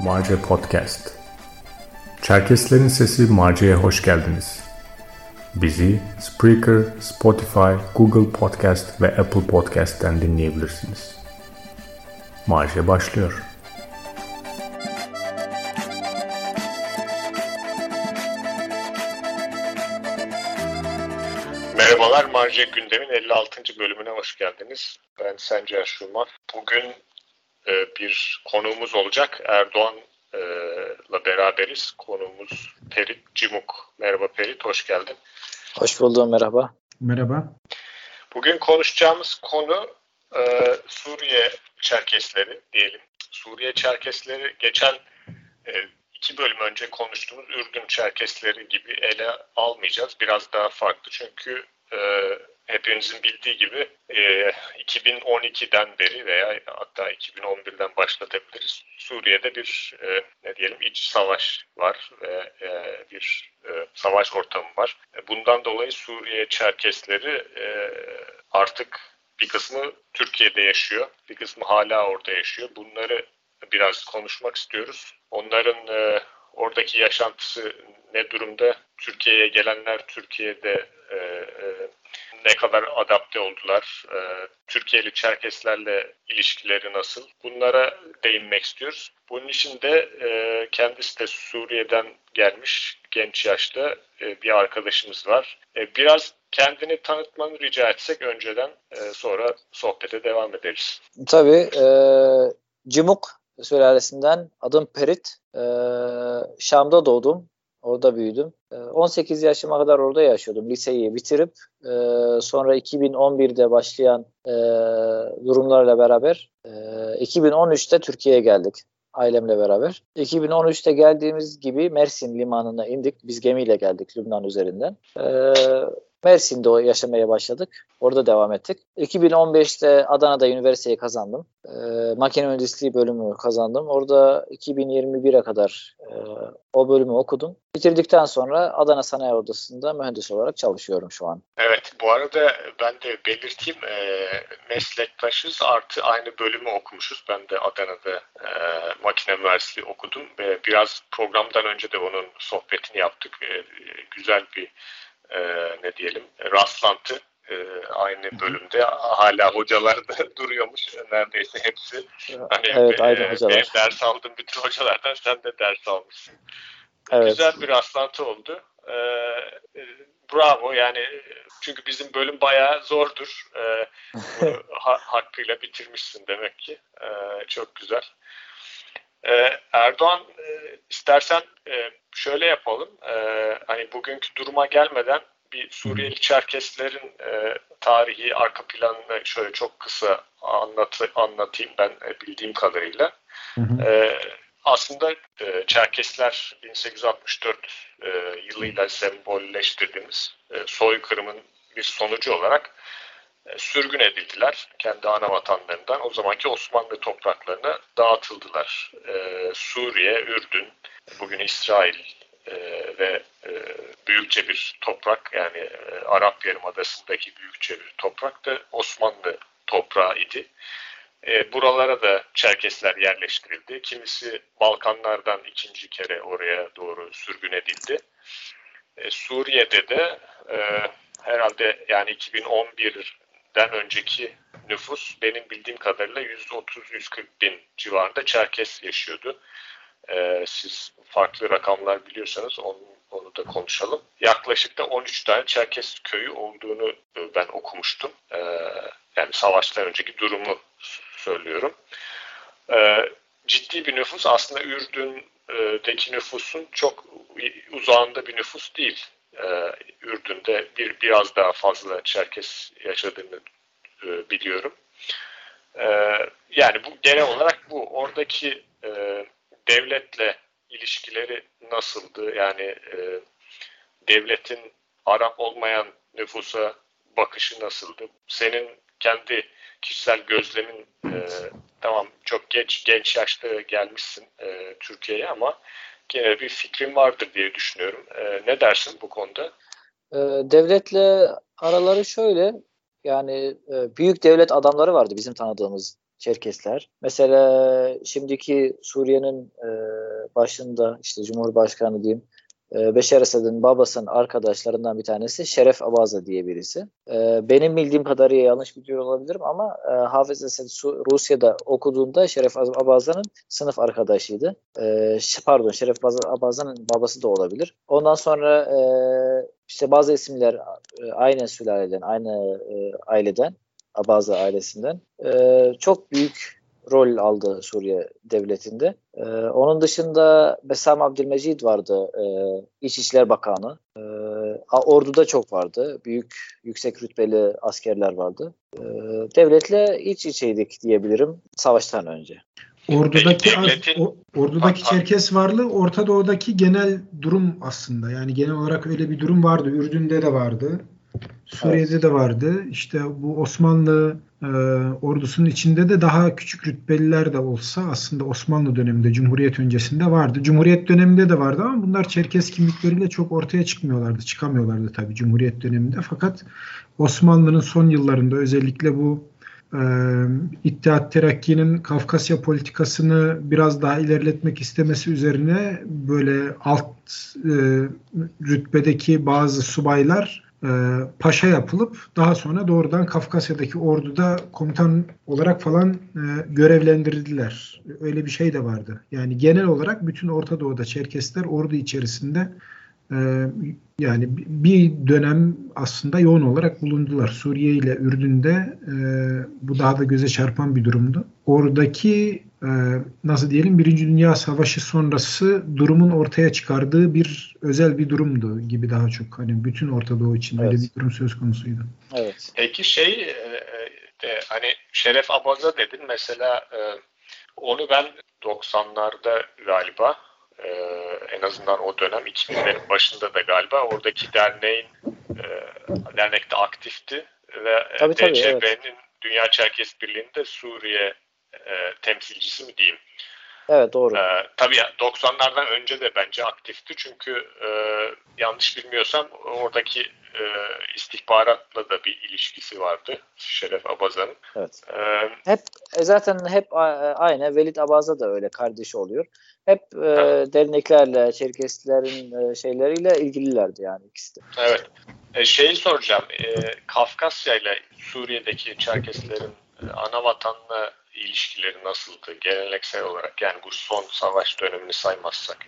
Marce Podcast Çerkeslerin Sesi Marce'ye hoş geldiniz. Bizi Spreaker, Spotify, Google Podcast ve Apple Podcast'ten dinleyebilirsiniz. Marce başlıyor. 6. bölümüne hoş geldiniz. Ben Sencer Şuma. Bugün e, bir konuğumuz olacak. Erdoğan'la e, beraberiz. Konuğumuz Perit Cimuk. Merhaba Perit, hoş geldin. Hoş buldum, merhaba. Merhaba. Bugün konuşacağımız konu e, Suriye Çerkesleri diyelim. Suriye Çerkesleri geçen e, iki bölüm önce konuştuğumuz Ürdün Çerkesleri gibi ele almayacağız. Biraz daha farklı çünkü e, hepinizin bildiği gibi e, 2012'den beri veya hatta 2011'den başlatabiliriz. Suriye'de bir e, ne diyelim iç savaş var ve e, bir e, savaş ortamı var. E, bundan dolayı Suriye Çerkesleri e, artık bir kısmı Türkiye'de yaşıyor, bir kısmı hala orada yaşıyor. Bunları biraz konuşmak istiyoruz. Onların e, oradaki yaşantısı ne durumda? Türkiye'ye gelenler Türkiye'de e, e, ne kadar adapte oldular? E, Türkiye'li Çerkeslerle ilişkileri nasıl? Bunlara değinmek istiyoruz. Bunun için de e, kendisi de Suriye'den gelmiş genç yaşta e, bir arkadaşımız var. E, biraz kendini tanıtmanı rica etsek önceden e, sonra sohbete devam ederiz. Tabii. E, Cimuk sülalesinden adım Perit. E, Şam'da doğdum. Orada büyüdüm. 18 yaşıma kadar orada yaşıyordum. Liseyi bitirip sonra 2011'de başlayan durumlarla beraber 2013'te Türkiye'ye geldik ailemle beraber. 2013'te geldiğimiz gibi Mersin limanına indik. Biz gemiyle geldik Lübnan üzerinden. Mersin'de yaşamaya başladık. Orada devam ettik. 2015'te Adana'da üniversiteyi kazandım. E, makine mühendisliği bölümü kazandım. Orada 2021'e kadar e, o bölümü okudum. Bitirdikten sonra Adana Sanayi Odası'nda mühendis olarak çalışıyorum şu an. Evet bu arada ben de belirteyim e, meslektaşız artı aynı bölümü okumuşuz. Ben de Adana'da e, makine mühendisliği okudum. ve biraz programdan önce de onun sohbetini yaptık. E, güzel bir e, ne diyelim rastlantı e, aynı bölümde hala hocalar da duruyormuş neredeyse hepsi. Hani evet, aynı e, hocalar. Benim ders aldığım bütün hocalardan sen de ders almışsın. Evet. Güzel bir rastlantı oldu. E, e bravo yani çünkü bizim bölüm bayağı zordur. E, bunu ha, hakkıyla bitirmişsin demek ki. E, çok güzel. Ee, Erdoğan e, istersen e, şöyle yapalım. E, hani bugünkü duruma gelmeden bir Suriyeli Çerkeslerin tarihi arka planını şöyle çok kısa anlat, anlatayım ben bildiğim kadarıyla. Hı hı. aslında Çerkesler 1864 yılıyla sembolleştirdiğimiz soykırımın bir sonucu olarak e, sürgün edildiler kendi ana vatanlarından. O zamanki Osmanlı topraklarına dağıtıldılar. Ee, Suriye, Ürdün, bugün İsrail e, ve e, büyükçe bir toprak yani e, Arap Yarımadası'ndaki büyükçe bir toprak da Osmanlı toprağı idi. E, buralara da Çerkesler yerleştirildi. Kimisi Balkanlardan ikinci kere oraya doğru sürgün edildi. E, Suriye'de de e, herhalde yani 2011 den önceki nüfus benim bildiğim kadarıyla 130-140 bin civarında Çerkes yaşıyordu. Ee, siz farklı rakamlar biliyorsanız onu, onu da konuşalım. Yaklaşık da 13 tane Çerkes köyü olduğunu e, ben okumuştum. Ee, yani savaştan önceki durumu söylüyorum. Ee, ciddi bir nüfus aslında Ürdün'deki nüfusun çok uzağında bir nüfus değil e, Ürdün'de bir biraz daha fazla Çerkes yaşadığını e, biliyorum. E, yani bu genel olarak bu oradaki e, devletle ilişkileri nasıldı? Yani e, devletin Arap olmayan nüfusa bakışı nasıldı? Senin kendi kişisel gözlemin e, tamam çok geç genç yaşta gelmişsin e, Türkiye'ye ama gene bir fikrim vardır diye düşünüyorum. E, ne dersin bu konuda? E, devletle araları şöyle yani e, büyük devlet adamları vardı bizim tanıdığımız Çerkesler. Mesela şimdiki Suriye'nin başında işte Cumhurbaşkanı diyeyim e, Beşer Esad'ın babasının arkadaşlarından bir tanesi Şeref Abaza diye birisi. E, benim bildiğim kadarıyla yanlış biliyor olabilirim ama e, Hafız Esad Rusya'da okuduğunda Şeref Abaza'nın sınıf arkadaşıydı. E, pardon Şeref Abaza'nın babası da olabilir. Ondan sonra e, işte bazı isimler e, aynı sülaleden, aynı e, aileden, Abaza ailesinden e, çok büyük rol aldı Suriye devletinde. Ee, onun dışında Besam Abdülmecid vardı, e, İçişler Bakanı. E, orduda çok vardı, büyük yüksek rütbeli askerler vardı. E, devletle iç içeydik diyebilirim savaştan önce. Ordudaki az, o, ordudaki Çerkes varlığı Orta Doğu'daki genel durum aslında. Yani genel olarak öyle bir durum vardı. Ürdün'de de vardı. Suriye'de evet. de vardı. İşte bu Osmanlı e, ordusunun içinde de daha küçük rütbeliler de olsa aslında Osmanlı döneminde, Cumhuriyet öncesinde vardı. Cumhuriyet döneminde de vardı ama bunlar Çerkes kimlikleriyle çok ortaya çıkmıyorlardı, çıkamıyorlardı tabii Cumhuriyet döneminde. Fakat Osmanlı'nın son yıllarında özellikle bu e, İttihat Terakki'nin Kafkasya politikasını biraz daha ilerletmek istemesi üzerine böyle alt e, rütbedeki bazı subaylar e, paşa yapılıp daha sonra doğrudan Kafkasya'daki orduda komutan olarak falan e, görevlendirildiler. Öyle bir şey de vardı. Yani genel olarak bütün Orta Doğu'da Çerkesler ordu içerisinde e, yani bir dönem aslında yoğun olarak bulundular. Suriye ile Ürdün'de e, bu daha da göze çarpan bir durumdu. Oradaki e, nasıl diyelim Birinci Dünya Savaşı sonrası durumun ortaya çıkardığı bir özel bir durumdu gibi daha çok. Hani bütün Orta Doğu için evet. öyle bir durum söz konusuydu. Evet. Peki şey e, de, hani Şeref Abaza dedin mesela e, onu ben 90'larda galiba e, en azından o dönem 2000'lerin başında da galiba oradaki derneğin e, dernekte aktifti ve tabii, DCB'nin evet. Dünya Çerkes Birliği'nde Suriye e, temsilcisi mi diyeyim. Evet doğru. Ee, tabii 90'lardan önce de bence aktifti çünkü e, yanlış bilmiyorsam oradaki e, istihbaratla da bir ilişkisi vardı Şeref Abaza'nın. Evet. Ee, hep e, zaten hep aynı Velid Abaza da öyle kardeşi oluyor. Hep e, derneklerle, Çerkeslilerin e, şeyleriyle ilgililerdi yani ikisi de. Evet. E, şeyi soracağım. E, Kafkasya ile Suriye'deki Çerkeslerin e, ana vatanla ilişkileri nasıldı geleneksel olarak yani bu son savaş dönemini saymazsak?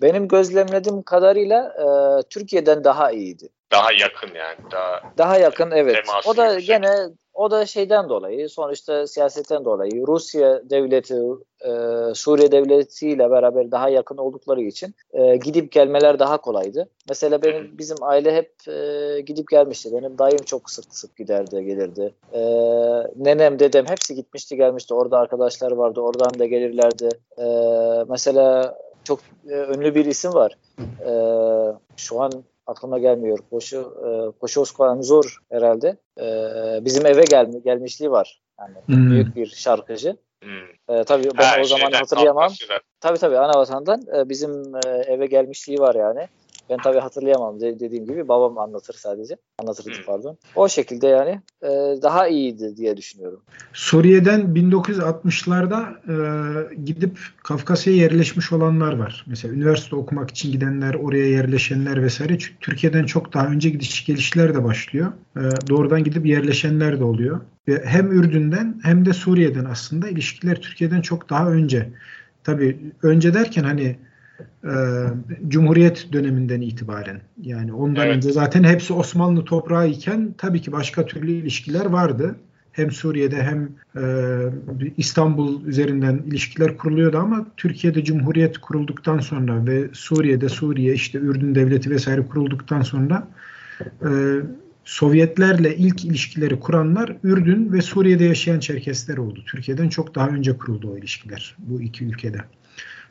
Benim gözlemlediğim kadarıyla e, Türkiye'den daha iyiydi. Daha yakın yani daha daha yakın evet. O da yüksek. gene o da şeyden dolayı sonuçta siyasetten dolayı Rusya devleti e, Suriye devletiyle beraber daha yakın oldukları için e, gidip gelmeler daha kolaydı. Mesela benim bizim aile hep e, gidip gelmişti. Benim dayım çok sık sık giderdi gelirdi. E, nenem dedem hepsi gitmişti gelmişti. Orada arkadaşlar vardı. Oradan da gelirlerdi. E, mesela çok e, ünlü bir isim var. E, şu an aklıma gelmiyor. Koşu e, Koşu zor herhalde. E, bizim eve gel, gelmişliği var. Yani hmm. büyük bir şarkıcı. Hmm. E, tabii ben ha, o zaman hatırlayamam. Tabii tabii ana vatandan e, bizim e, eve gelmişliği var yani. Ben tabii hatırlayamam de, dediğim gibi babam anlatır sadece. Anlatırdı hmm. pardon. O şekilde yani e, daha iyiydi diye düşünüyorum. Suriye'den 1960'larda e, gidip Kafkasya'ya yerleşmiş olanlar var. Mesela üniversite okumak için gidenler, oraya yerleşenler vesaire. Türkiye'den çok daha önce gidiş gelişler de başlıyor. E, doğrudan gidip yerleşenler de oluyor. Ve hem Ürdün'den hem de Suriye'den aslında ilişkiler Türkiye'den çok daha önce. Tabii önce derken hani e, Cumhuriyet döneminden itibaren yani ondan evet. önce zaten hepsi Osmanlı toprağı iken tabii ki başka türlü ilişkiler vardı. Hem Suriye'de hem e, İstanbul üzerinden ilişkiler kuruluyordu ama Türkiye'de Cumhuriyet kurulduktan sonra ve Suriye'de Suriye işte Ürdün Devleti vesaire kurulduktan sonra e, Sovyetlerle ilk ilişkileri kuranlar Ürdün ve Suriye'de yaşayan Çerkesler oldu. Türkiye'den çok daha önce kuruldu o ilişkiler bu iki ülkede.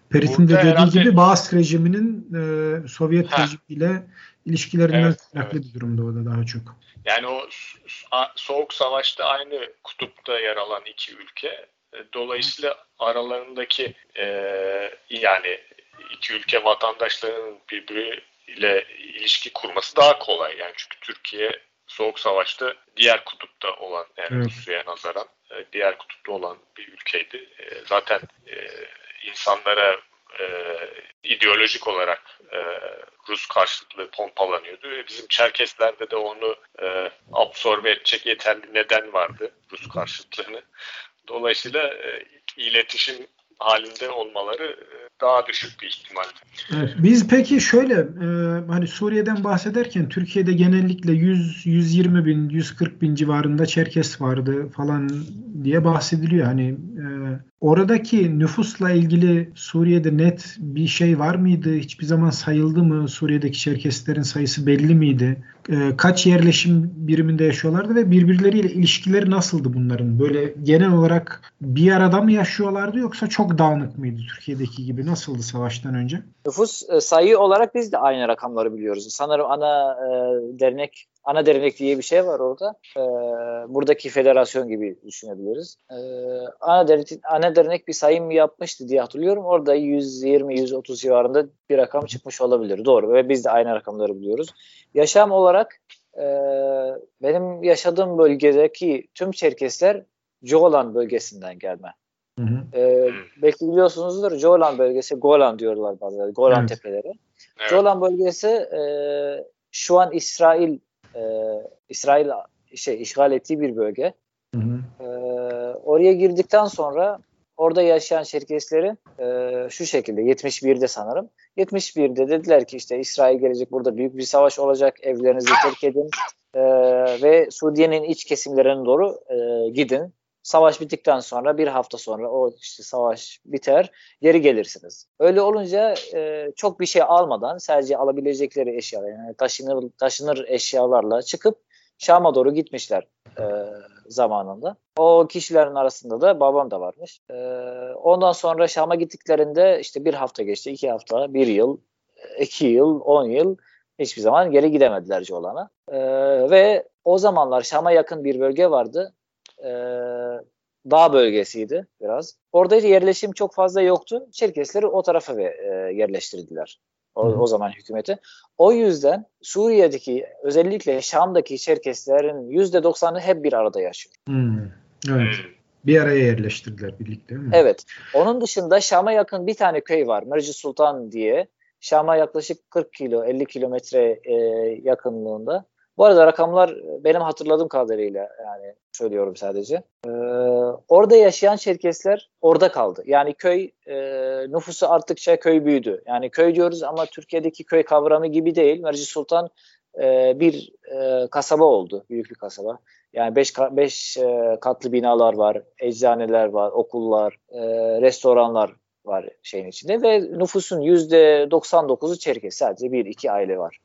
Perit'in de dediği gibi Baas rejiminin e, Sovyet ha. rejimiyle ilişkilerinden evet, kaynaklı evet. bir durumda o da daha çok. Yani o soğuk savaşta aynı kutupta yer alan iki ülke. E, dolayısıyla aralarındaki e, yani iki ülke vatandaşlarının birbiriyle ilişki kurması daha kolay. Yani çünkü Türkiye Soğuk Savaş'ta diğer kutupta olan yani evet. Rusya'ya nazaran e, diğer kutupta olan bir ülkeydi. E, zaten e, insanlara e, ideolojik olarak e, Rus karşıtlığı pompalanıyordu. Ve bizim Çerkeslerde de onu e, absorbe edecek yeterli neden vardı Rus karşıtlığını. Dolayısıyla e, iletişim halinde olmaları e, daha düşük bir ihtimal. Evet, biz peki şöyle e, hani Suriye'den bahsederken Türkiye'de genellikle 100 120 bin 140 bin civarında Çerkes vardı falan diye bahsediliyor. Hani e, oradaki nüfusla ilgili Suriye'de net bir şey var mıydı? Hiçbir zaman sayıldı mı? Suriye'deki Çerkeslerin sayısı belli miydi? E, kaç yerleşim biriminde yaşıyorlardı ve birbirleriyle ilişkileri nasıldı bunların? Böyle genel olarak bir arada mı yaşıyorlardı yoksa çok dağınık mıydı Türkiye'deki gibi? Nasıldı savaştan önce? Nüfus e, sayı olarak biz de aynı rakamları biliyoruz. Sanırım ana e, dernek ana dernek diye bir şey var orada. E, buradaki federasyon gibi düşünebiliriz. E, ana, dernek, ana dernek bir sayım yapmıştı diye hatırlıyorum. Orada 120-130 civarında bir rakam çıkmış olabilir. Doğru ve biz de aynı rakamları biliyoruz. Yaşam olarak e, benim yaşadığım bölgedeki tüm Çerkesler Jolan bölgesinden gelme. Hı hı. Ee, belki biliyorsunuzdur Jolan bölgesi Golan diyorlar bazıları. Golan evet. tepeleri. Evet. Jolan bölgesi e, şu an İsrail e, İsrail şey işgal ettiği bir bölge. Hı hı. E, oraya girdikten sonra orada yaşayan Çerkesleri e, şu şekilde 71'de sanırım. 71'de dediler ki işte İsrail gelecek burada büyük bir savaş olacak evlerinizi terk edin e, ve Suriye'nin iç kesimlerine doğru e, gidin Savaş bittikten sonra bir hafta sonra o işte savaş biter geri gelirsiniz. Öyle olunca e, çok bir şey almadan sadece alabilecekleri eşyalar yani taşınır, taşınır eşyalarla çıkıp Şam'a doğru gitmişler e, zamanında. O kişilerin arasında da babam da varmış. E, ondan sonra Şam'a gittiklerinde işte bir hafta geçti, iki hafta, bir yıl, iki yıl, on yıl hiçbir zaman geri gidemediler Colan'a. E, ve o zamanlar Şam'a yakın bir bölge vardı e, dağ bölgesiydi biraz. Orada yerleşim çok fazla yoktu. Çerkesleri o tarafa ve, e, yerleştirdiler. O, o zaman hükümeti. O yüzden Suriye'deki özellikle Şam'daki Çerkeslerin %90'ı hep bir arada yaşıyor. Hmm. Evet. Bir araya yerleştirdiler birlikte değil mi? Evet. Onun dışında Şam'a yakın bir tane köy var. Merci Sultan diye. Şam'a yaklaşık 40 kilo 50 kilometre e, yakınlığında. Bu arada rakamlar benim hatırladığım kadarıyla yani söylüyorum sadece. Ee, orada yaşayan Çerkesler orada kaldı. Yani köy e, nüfusu arttıkça köy büyüdü. Yani köy diyoruz ama Türkiye'deki köy kavramı gibi değil. Merci Sultan e, bir e, kasaba oldu. Büyük bir kasaba. Yani 5 beş, e, katlı binalar var, eczaneler var, okullar, e, restoranlar var şeyin içinde ve nüfusun %99'u Çerkes. Sadece bir iki aile var.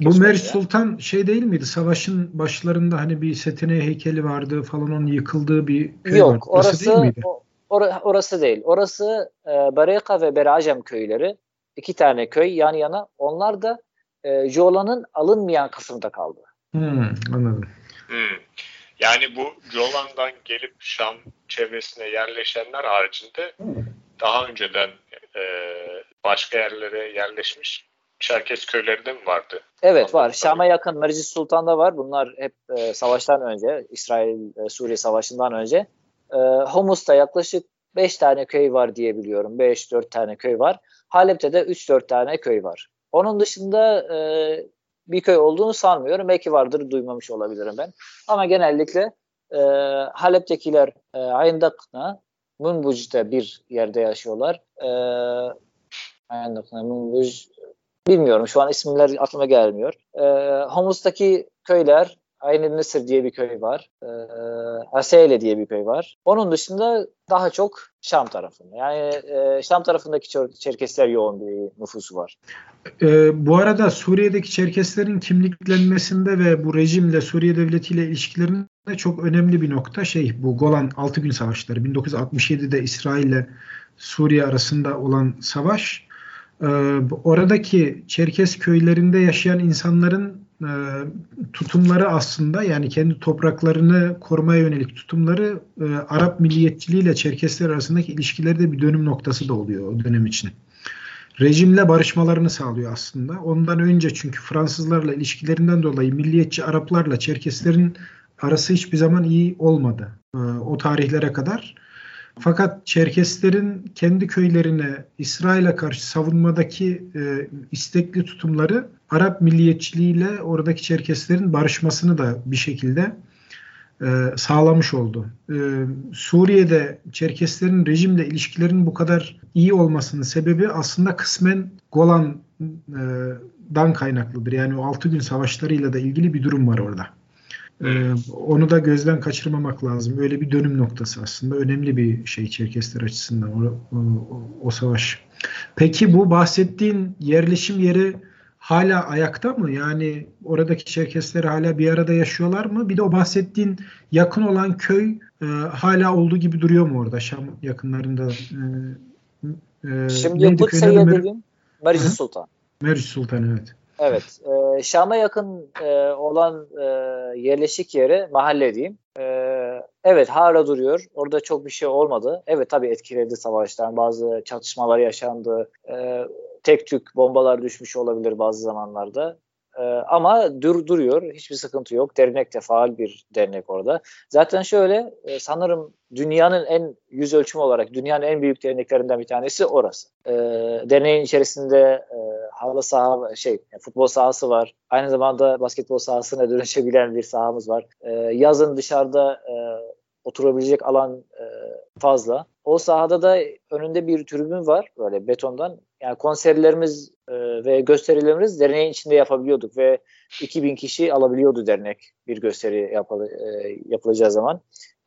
Bu Mer Sultan şey değil miydi? Savaşın başlarında hani bir Setine heykeli vardı falan onun yıkıldığı bir köy Yok, vardı. Orası, orası değil miydi? Or, orası değil. Orası e, Bareka ve Beracem köyleri. iki tane köy yan yana. Onlar da e, Jola'nın alınmayan kısımda kaldı. Hmm, anladım. Hmm. Yani bu Jolan'dan gelip Şam çevresine yerleşenler haricinde hmm. daha önceden e, başka yerlere yerleşmiş Çerkes köylerinde mi vardı? Evet var. Şam'a yakın Mercis Sultan'da var. Bunlar hep e, savaştan önce, İsrail-Suriye e, savaşından önce. E, Humus'ta yaklaşık 5 tane köy var diye biliyorum. 5-4 tane köy var. Halep'te de 3-4 tane köy var. Onun dışında e, bir köy olduğunu sanmıyorum. Belki vardır duymamış olabilirim ben. Ama genellikle e, Halep'tekiler e, Ayndak'na, Munbuc'ta bir yerde yaşıyorlar. E, Ayndak'na, Munbuc Bilmiyorum şu an isimler aklıma gelmiyor. E, Humus'taki köyler Aynı Mısır diye bir köy var. E, Aseyle diye bir köy var. Onun dışında daha çok Şam tarafında. Yani e, Şam tarafındaki Çerkesler yoğun bir nüfusu var. E, bu arada Suriye'deki Çerkeslerin kimliklenmesinde ve bu rejimle Suriye devletiyle ilişkilerinde çok önemli bir nokta şey bu Golan 6 gün savaşları 1967'de İsrail ile Suriye arasında olan savaş oradaki Çerkes köylerinde yaşayan insanların e, tutumları aslında yani kendi topraklarını korumaya yönelik tutumları e, Arap milliyetçiliği ile Çerkesler arasındaki ilişkilerde bir dönüm noktası da oluyor o dönem için. rejimle barışmalarını sağlıyor aslında. Ondan önce çünkü Fransızlarla ilişkilerinden dolayı milliyetçi Araplarla Çerkeslerin arası hiçbir zaman iyi olmadı. E, o tarihlere kadar. Fakat Çerkeslerin kendi köylerine İsrail'e karşı savunmadaki e, istekli tutumları Arap milliyetçiliğiyle oradaki Çerkeslerin barışmasını da bir şekilde e, sağlamış oldu. E, Suriye'de Çerkeslerin rejimle ilişkilerinin bu kadar iyi olmasının sebebi aslında kısmen Golan'dan kaynaklıdır. Yani o 6 gün savaşlarıyla da ilgili bir durum var orada. Ee, onu da gözden kaçırmamak lazım. Öyle bir dönüm noktası aslında. Önemli bir şey Çerkesler açısından o, o, o savaş. Peki bu bahsettiğin yerleşim yeri hala ayakta mı? Yani oradaki Çerkesler hala bir arada yaşıyorlar mı? Bir de o bahsettiğin yakın olan köy e, hala olduğu gibi duruyor mu orada Şam yakınlarında? E, e, Şimdi Kutse'ye dediğim Merci Sultan. Merci Sultan evet. Evet. E, Şam'a yakın e, olan e, yerleşik yeri mahalle diyeyim. E, evet hala duruyor. Orada çok bir şey olmadı. Evet tabii etkiledi savaştan. Bazı çatışmalar yaşandı. E, tek tük bombalar düşmüş olabilir bazı zamanlarda. Ee, ama dur duruyor. Hiçbir sıkıntı yok. Dernek de faal bir dernek orada. Zaten şöyle e, sanırım dünyanın en yüz ölçümü olarak dünyanın en büyük derneklerinden bir tanesi orası. E, derneğin içerisinde e, halı saha şey futbol sahası var. Aynı zamanda basketbol sahasına dönüşebilen bir sahamız var. E, yazın dışarıda e, oturabilecek alan e, fazla. O sahada da önünde bir tribün var böyle betondan. Yani konserlerimiz e, ve gösterilerimiz derneğin içinde yapabiliyorduk ve 2000 kişi alabiliyordu dernek bir gösteri yapıl, e, yapılacağı zaman.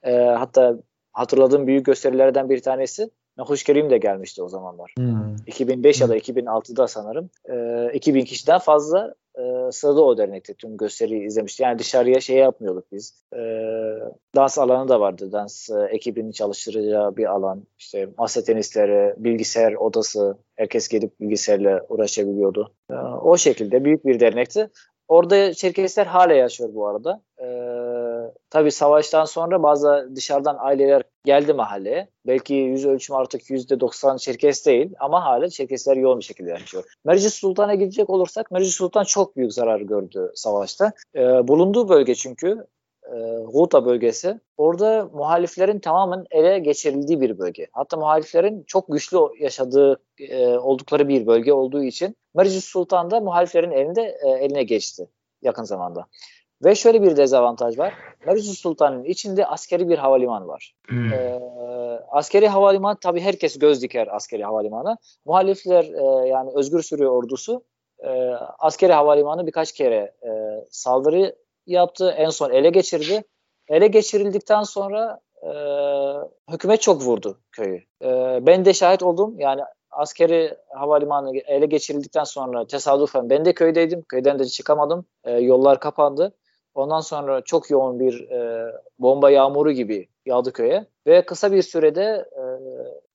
E, hatta hatırladığım büyük gösterilerden bir tanesi Nahuş Kerim de gelmişti o zamanlar. Hmm. 2005 hmm. ya da 2006'da sanırım. E, 2000 kişiden fazla e, sırada o dernekte tüm gösteriyi izlemişti. Yani dışarıya şey yapmıyorduk biz. E, dans alanı da vardı. Dans e, ekibinin çalıştıracağı bir alan. İşte masa tenisleri, bilgisayar odası. Herkes gelip bilgisayarla uğraşabiliyordu. E, o şekilde büyük bir dernekti. Orada Çerkesler hala yaşıyor bu arada. Ee, tabii savaştan sonra bazı dışarıdan aileler geldi mahalleye. Belki yüz ölçüm artık %90 Çerkes değil ama hala Çerkesler yoğun bir şekilde yaşıyor. Mercis Sultan'a gidecek olursak Mercis Sultan çok büyük zarar gördü savaşta. Ee, bulunduğu bölge çünkü e, Guta bölgesi. Orada muhaliflerin tamamen ele geçirildiği bir bölge. Hatta muhaliflerin çok güçlü yaşadığı e, oldukları bir bölge olduğu için Mercis Sultan da muhaliflerin elinde e, eline geçti yakın zamanda. Ve şöyle bir dezavantaj var. Mercis Sultan'ın içinde askeri bir havalimanı var. Hmm. Ee, askeri havalimanı tabii herkes göz diker askeri havalimanı. Muhalifler e, yani Özgür Suriye ordusu e, askeri havalimanı birkaç kere e, saldırı yaptı. En son ele geçirdi. Ele geçirildikten sonra e, hükümet çok vurdu köyü. E, ben de şahit oldum. Yani askeri havalimanı ele geçirildikten sonra tesadüfen ben de köydeydim. Köyden de çıkamadım. E, yollar kapandı. Ondan sonra çok yoğun bir e, bomba yağmuru gibi yağdı köye ve kısa bir sürede e,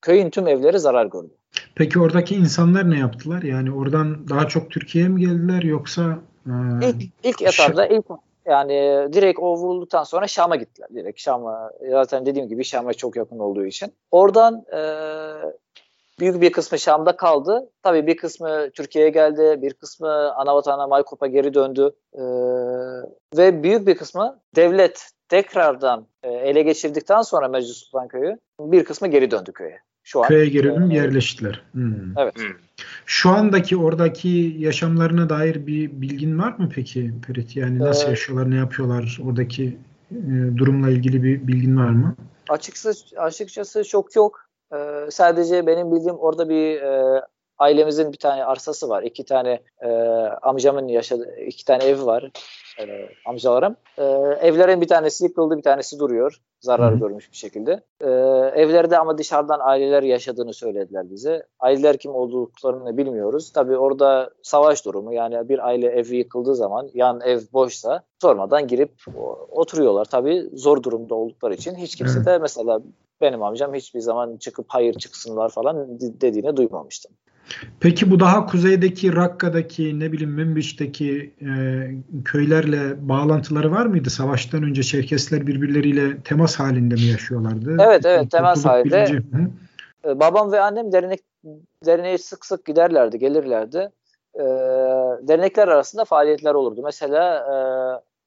köyün tüm evleri zarar gördü. Peki oradaki insanlar ne yaptılar? Yani oradan daha çok Türkiye'ye mi geldiler yoksa e, ilk, ilk etapta ilk yani direkt o vurulduktan sonra Şam'a gittiler. Direkt Şam'a zaten dediğim gibi Şam'a çok yakın olduğu için. Oradan e, büyük bir kısmı Şam'da kaldı. Tabii bir kısmı Türkiye'ye geldi, bir kısmı anavatana Maykop'a geri döndü. E, ve büyük bir kısmı devlet tekrardan e, ele geçirdikten sonra Meclis Sultan Köyü bir kısmı geri döndü köye. Şu an, Köye geri e, yerleştiler. Hmm. Evet. Hmm. Şu andaki oradaki yaşamlarına dair bir bilgin var mı peki Perit? Yani nasıl ee, yaşıyorlar, ne yapıyorlar? Oradaki e, durumla ilgili bir bilgin var mı? Açıkçası, açıkçası çok yok. Sadece benim bildiğim orada bir e, ailemizin bir tane arsası var. İki tane e, amcamın yaşadığı iki tane ev var e, amcalarım. E, evlerin bir tanesi yıkıldı, bir tanesi duruyor. Zarar görmüş bir şekilde. E, evlerde ama dışarıdan aileler yaşadığını söylediler bize. Aileler kim olduklarını bilmiyoruz. Tabii orada savaş durumu yani bir aile evi yıkıldığı zaman yan ev boşsa sormadan girip oturuyorlar. Tabii zor durumda oldukları için hiç kimse de mesela benim amcam hiçbir zaman çıkıp hayır çıksınlar falan dediğini duymamıştım. Peki bu daha kuzeydeki Rakka'daki ne bileyim Münbiş'teki e, köylerle bağlantıları var mıydı? Savaştan önce Çerkesler birbirleriyle temas halinde mi yaşıyorlardı? Evet evet temas halinde. E, babam ve annem dernek derneğe sık sık giderlerdi, gelirlerdi. E, dernekler arasında faaliyetler olurdu. Mesela e,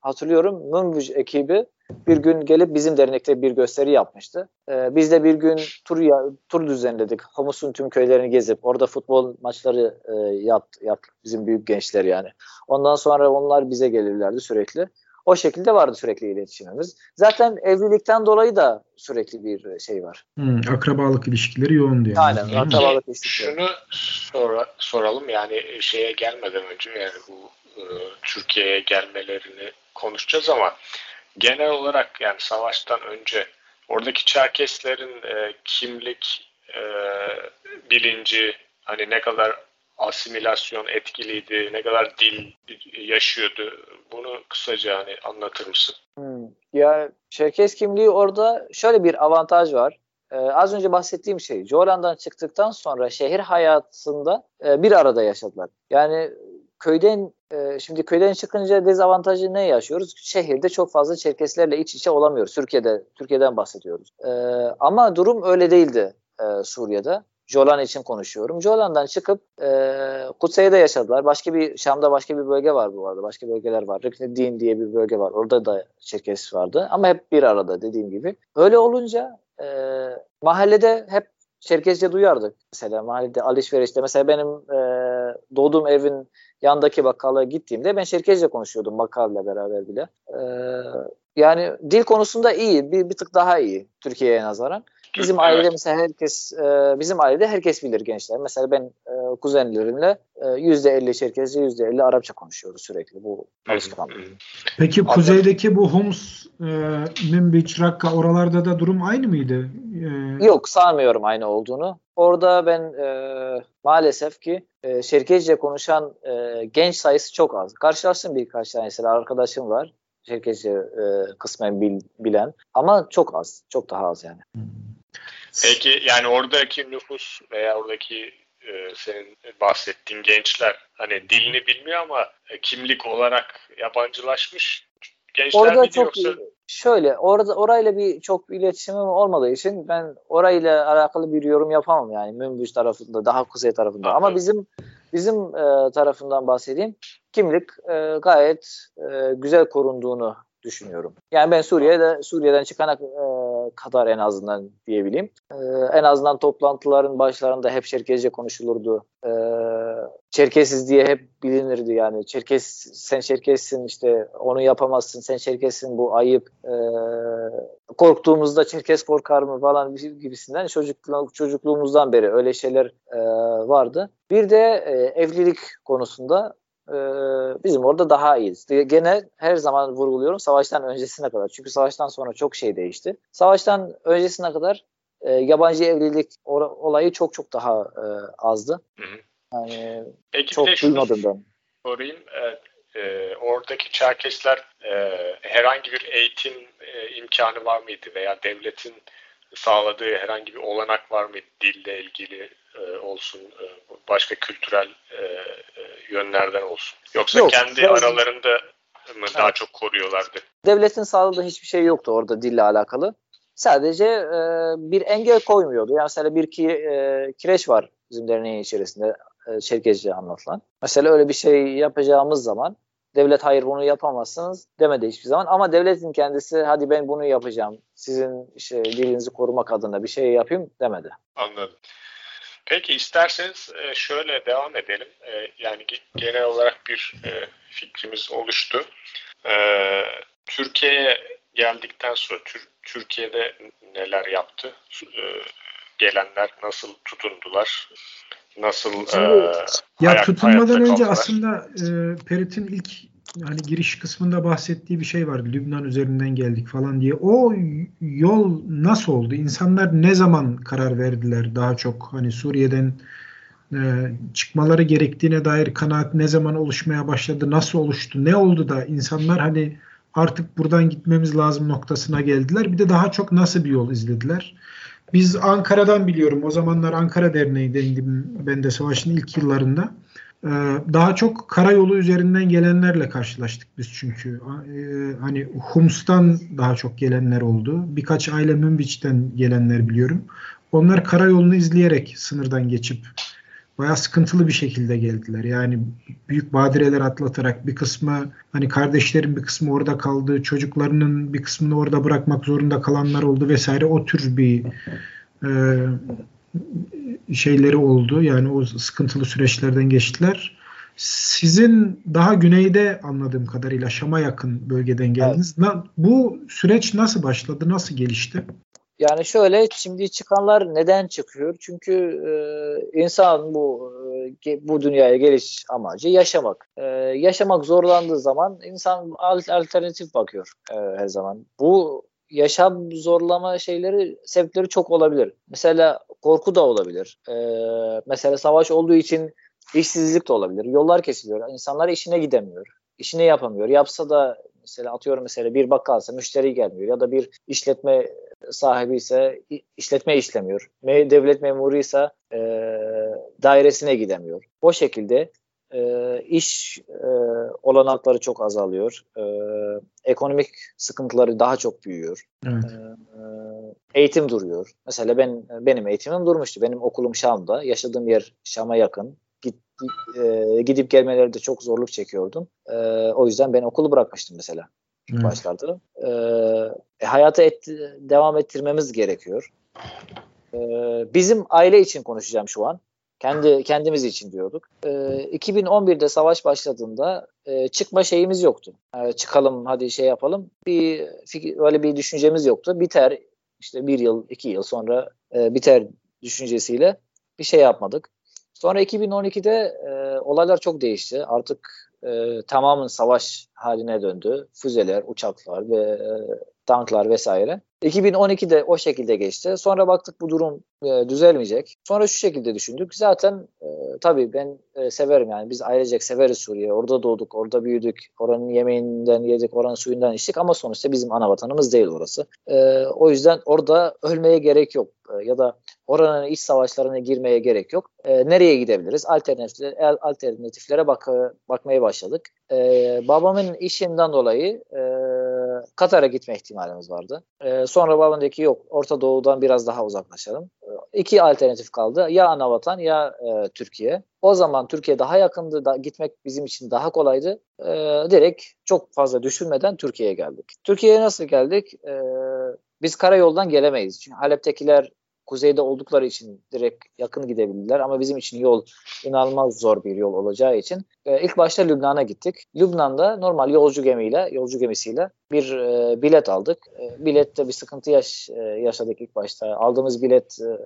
hatırlıyorum Münbüc ekibi bir gün gelip bizim dernekte bir gösteri yapmıştı. Ee, biz de bir gün tur ya, tur düzenledik. Homus'un tüm köylerini gezip orada futbol maçları e, yaptık, yaptık bizim büyük gençler yani. Ondan sonra onlar bize gelirlerdi sürekli. O şekilde vardı sürekli iletişimimiz. Zaten evlilikten dolayı da sürekli bir şey var. Hmm, akrabalık ilişkileri yoğun diyor. Aynen akrabalık ilişkileri. Şunu sonra, soralım yani şeye gelmeden önce yani bu e, Türkiye'ye gelmelerini konuşacağız ama genel olarak yani savaştan önce oradaki Çerkeslerin e, kimlik e, bilinci hani ne kadar asimilasyon etkiliydi, ne kadar dil yaşıyordu. Bunu kısaca hani anlatır mısın? Hmm. Ya Çerkes kimliği orada şöyle bir avantaj var. Ee, az önce bahsettiğim şey, Jolan'dan çıktıktan sonra şehir hayatında e, bir arada yaşadılar. Yani köyden e, şimdi köyden çıkınca dezavantajı ne yaşıyoruz? Şehirde çok fazla Çerkeslerle iç içe olamıyoruz. Türkiye'de Türkiye'den bahsediyoruz. E, ama durum öyle değildi e, Suriye'de. Jolan için konuşuyorum. Jolan'dan çıkıp e, Kutsey'de yaşadılar. Başka bir Şam'da başka bir bölge var bu arada. Başka bölgeler var. Rükneddin diye bir bölge var. Orada da Çerkes vardı. Ama hep bir arada dediğim gibi. Öyle olunca e, mahallede hep Çerkezce duyardık. Mesela mahallede alışverişte. Mesela benim e, doğduğum evin yandaki bakkala gittiğimde ben Çerkezce konuşuyordum bakkalla beraber bile. E, yani dil konusunda iyi. Bir, bir tık daha iyi Türkiye'ye nazaran. Bizim ailede evet. mesela herkes e, bizim ailede herkes bilir gençler. Mesela ben e, kuzenlerimle e, yüzde elli Çerkezce, yüzde elli Arapça konuşuyoruz sürekli bu alışkanlık. Peki kuzeydeki bu Homs, e, Münbiç, Rakka oralarda da durum aynı mıydı? E... Yok sanmıyorum aynı olduğunu. Orada ben e, maalesef ki e, Çerkezce konuşan e, genç sayısı çok az. Karşılaştım birkaç tanesiyle arkadaşım var. Çerkezce e, kısmen bil, bilen ama çok az. Çok daha az yani. Hmm. Peki yani oradaki nüfus veya oradaki e, senin bahsettiğin gençler hani dilini bilmiyor ama e, kimlik olarak yabancılaşmış gençler Orada miydi çok yoksa? Şöyle orada orayla bir çok iletişimim olmadığı için ben orayla alakalı bir yorum yapamam yani Münbüş tarafında daha kuzey tarafında Anladım. ama bizim bizim e, tarafından bahsedeyim kimlik e, gayet e, güzel korunduğunu düşünüyorum. Yani ben Suriye'de Suriye'den çıkana e, kadar en azından diyebileyim. E, en azından toplantıların başlarında hep Çerkezce konuşulurdu. E, Çerkesiz diye hep bilinirdi yani. Çerkes sen Çerkessin işte onu yapamazsın. Sen Çerkessin bu ayıp. E, korktuğumuzda Çerkes korkar mı falan gibisinden çocukluğum, çocukluğumuzdan beri öyle şeyler vardı. Bir de evlilik konusunda e, bizim orada daha iyiyiz. Gene her zaman vurguluyorum savaştan öncesine kadar. Çünkü savaştan sonra çok şey değişti. Savaştan öncesine kadar e, yabancı evlilik olayı çok çok daha e, azdı. Hı hı. Yani Peki çok duymadım ben. Sorayım. E, e, oradaki Çerkesler e, herhangi bir eğitim e, imkanı var mıydı veya devletin sağladığı herhangi bir olanak var mıydı dille ilgili e, olsun e, başka kültürel e, e, yönlerden olsun. Yoksa Yok, kendi devlet... aralarında mı evet. daha çok koruyorlardı? Devletin sağladığı hiçbir şey yoktu orada dille alakalı. Sadece e, bir engel koymuyordu. Yani mesela bir ki, e, kireç var bizim derneğin içerisinde e, Çerkezce anlatılan. Mesela öyle bir şey yapacağımız zaman devlet hayır bunu yapamazsınız demedi hiçbir zaman. Ama devletin kendisi hadi ben bunu yapacağım. Sizin işte dilinizi korumak adına bir şey yapayım demedi. Anladım. Peki isterseniz e, şöyle devam edelim. E, yani genel olarak bir e, fikrimiz oluştu. Türkiye'ye geldikten sonra Türkiye'de neler yaptı? Gelenler nasıl tutundular? Nasıl Şimdi, ya hayat, tutunmadan önce kaldılar? aslında e, Perit'in ilk hani giriş kısmında bahsettiği bir şey vardı. Lübnan üzerinden geldik falan diye. O yol nasıl oldu? İnsanlar ne zaman karar verdiler daha çok hani Suriye'den e, çıkmaları gerektiğine dair kanaat ne zaman oluşmaya başladı? Nasıl oluştu? Ne oldu da insanlar hani artık buradan gitmemiz lazım noktasına geldiler. Bir de daha çok nasıl bir yol izlediler? Biz Ankara'dan biliyorum. O zamanlar Ankara Derneği'ndeydim ben de savaşın ilk yıllarında. Ee, daha çok karayolu üzerinden gelenlerle karşılaştık biz çünkü. Ee, hani Hums'tan daha çok gelenler oldu. Birkaç aile Münbiç'ten gelenler biliyorum. Onlar karayolunu izleyerek sınırdan geçip bayağı sıkıntılı bir şekilde geldiler. Yani büyük badireler atlatarak bir kısmı hani kardeşlerin bir kısmı orada kaldı, çocuklarının bir kısmını orada bırakmak zorunda kalanlar oldu vesaire. O tür bir e, şeyleri oldu. Yani o sıkıntılı süreçlerden geçtiler. Sizin daha güneyde anladığım kadarıyla Şam'a yakın bölgeden geldiniz. Evet. Bu süreç nasıl başladı? Nasıl gelişti? Yani şöyle şimdi çıkanlar neden çıkıyor? Çünkü e, insan bu e, bu dünyaya geliş amacı yaşamak. E, yaşamak zorlandığı zaman insan alternatif bakıyor e, her zaman. Bu yaşam zorlama şeyleri sebepleri çok olabilir. Mesela korku da olabilir. E, mesela savaş olduğu için işsizlik de olabilir. Yollar kesiliyor. İnsanlar işine gidemiyor. İşini yapamıyor. Yapsa da mesela atıyorum mesela bir bakkalsa müşteri gelmiyor ya da bir işletme sahibi ise işletme işlemiyor. Devlet memuru ise e, dairesine gidemiyor. O şekilde e, iş e, olanakları çok azalıyor. E, ekonomik sıkıntıları daha çok büyüyor. Evet. E, e eğitim duruyor. Mesela ben benim eğitimim durmuştu. Benim okulum Şam'da. Yaşadığım yer Şam'a yakın. Git, e, gidip gelmelerde çok zorluk çekiyordum. E, o yüzden ben okulu bırakmıştım mesela ilk başlarda. E, e, hayata et, devam ettirmemiz gerekiyor. E, bizim aile için konuşacağım şu an. Kendi kendimiz için diyorduk. E, 2011'de savaş başladığında e, çıkma şeyimiz yoktu. E, çıkalım hadi şey yapalım. Bir fikir, öyle bir düşüncemiz yoktu. Biter işte bir yıl, iki yıl sonra e, biter düşüncesiyle bir şey yapmadık. Sonra 2012'de e, olaylar çok değişti. Artık e, tamamen savaş haline döndü. Füzeler, uçaklar ve e, tanklar vesaire. 2012'de o şekilde geçti. Sonra baktık bu durum e, düzelmeyecek. Sonra şu şekilde düşündük. Zaten e, tabii ben e, severim yani biz ailecek severiz Suriye. Orada doğduk, orada büyüdük. Oranın yemeğinden yedik, oranın suyundan içtik ama sonuçta bizim ana vatanımız değil orası. E, o yüzden orada ölmeye gerek yok. E, ya da oranın iç savaşlarına girmeye gerek yok. E, nereye gidebiliriz? Alternatiflere, alternatiflere bak, bakmaya başladık. E, babamın işinden dolayı e, Katar'a gitme ihtimalimiz vardı. E, sonra babam dedi ki yok Orta Doğu'dan biraz daha uzaklaşalım. E, iki alternatif kaldı. Ya Anavatan ya e, Türkiye. O zaman Türkiye daha yakındı. Da, gitmek bizim için daha kolaydı. E, direkt çok fazla düşünmeden Türkiye'ye geldik. Türkiye'ye nasıl geldik? E, biz karayoldan gelemeyiz. Çünkü Halep'tekiler kuzeyde oldukları için direkt yakın gidebilirler ama bizim için yol inanılmaz zor bir yol olacağı için e, ilk başta Lübnan'a gittik. Lübnan'da normal yolcu gemiyle, yolcu gemisiyle bir e, bilet aldık. E, bilette bir sıkıntı yaş, e, yaşadık ilk başta. Aldığımız bilet e,